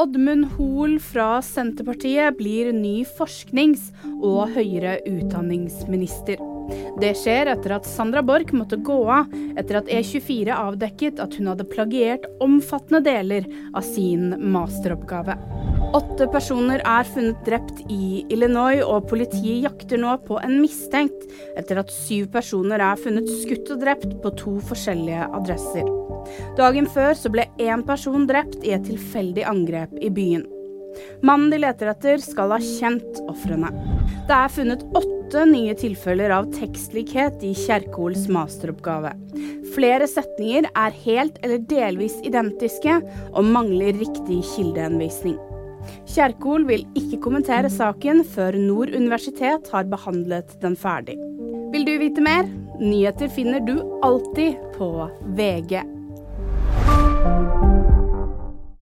Oddmund Hoel fra Senterpartiet blir ny forsknings- og høyere utdanningsminister. Det skjer etter at Sandra Borch måtte gå av etter at E24 avdekket at hun hadde plagiert omfattende deler av sin masteroppgave. Åtte personer er funnet drept i Illinois, og politiet jakter nå på en mistenkt etter at syv personer er funnet skutt og drept på to forskjellige adresser. Dagen før så ble én person drept i et tilfeldig angrep i byen. Mannen de leter etter, skal ha kjent ofrene. Det er funnet åtte nye tilfeller av tekstlikhet i Kjerkols masteroppgave. Flere setninger er helt eller delvis identiske og mangler riktig kildehenvisning. Kjerkol vil ikke kommentere saken før Nord universitet har behandlet den ferdig. Vil du vite mer? Nyheter finner du alltid på VG.